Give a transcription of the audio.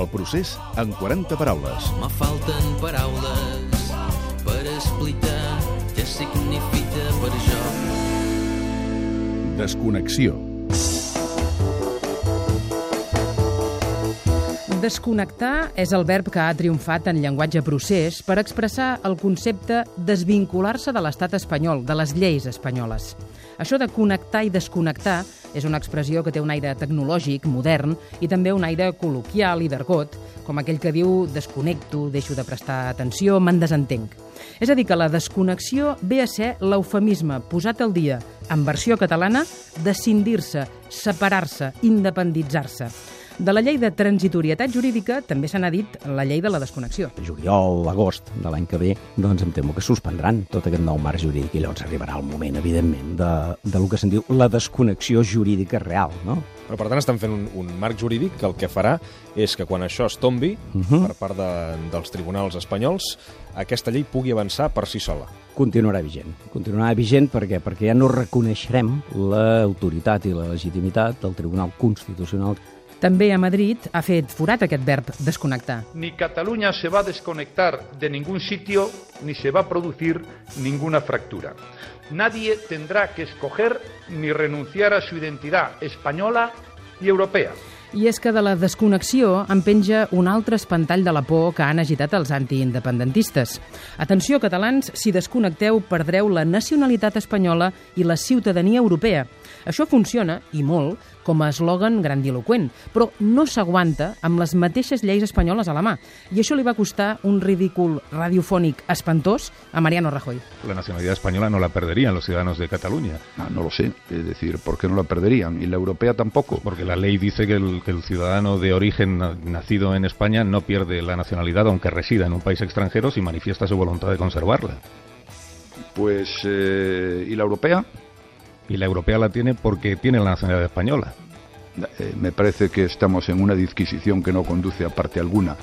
El procés en 40 paraules. Me falten paraules per explicar què significa per jo. Desconnexió. Desconnectar és el verb que ha triomfat en llenguatge procés per expressar el concepte desvincular-se de l'estat espanyol, de les lleis espanyoles. Això de connectar i desconnectar és una expressió que té un aire tecnològic, modern, i també un aire col·loquial i d'argot, com aquell que diu desconnecto, deixo de prestar atenció, me'n desentenc. És a dir, que la desconnexió ve a ser l'eufemisme posat al dia, en versió catalana, d'escindir-se, separar-se, independitzar-se. De la llei de transitorietat jurídica també se n'ha dit la llei de la desconnexió. juliol, agost de l'any que ve, doncs em temo que suspendran tot aquest nou marc jurídic i llavors arribarà el moment, evidentment, de, de lo que se'n diu la desconnexió jurídica real, no? Però, per tant, estan fent un, un marc jurídic que el que farà és que quan això es tombi uh -huh. per part de, dels tribunals espanyols, aquesta llei pugui avançar per si sola. Continuarà vigent. Continuarà vigent perquè perquè ja no reconeixerem l'autoritat i la legitimitat del Tribunal Constitucional també a Madrid ha fet forat aquest verb desconnectar. Ni Cataluña se va a desconectar de ningún sitio ni se va a producir ninguna fractura. Nadie tendrá que escoger ni renunciar a su identidad española y europea. I és que de la desconnexió en penja un altre espantall de la por que han agitat els antiindependentistes. Atenció, catalans, si desconnecteu perdreu la nacionalitat espanyola i la ciutadania europea. Això funciona, i molt, com a eslògan grandiloquent, però no s'aguanta amb les mateixes lleis espanyoles a la mà. I això li va costar un ridícul radiofònic espantós a Mariano Rajoy. La nacionalidad española no la perderían los ciudadanos de Cataluña. Ah, no lo sé, es decir, ¿por qué no la perderían? ¿Y la europea tampoco? Porque la ley dice que el, que el ciudadano de origen na- nacido en España no pierde la nacionalidad aunque resida en un país extranjero si manifiesta su voluntad de conservarla. Pues, eh, ¿y la europea? Y la europea la tiene porque tiene la nacionalidad española. Eh, me parece que estamos en una disquisición que no conduce a parte alguna.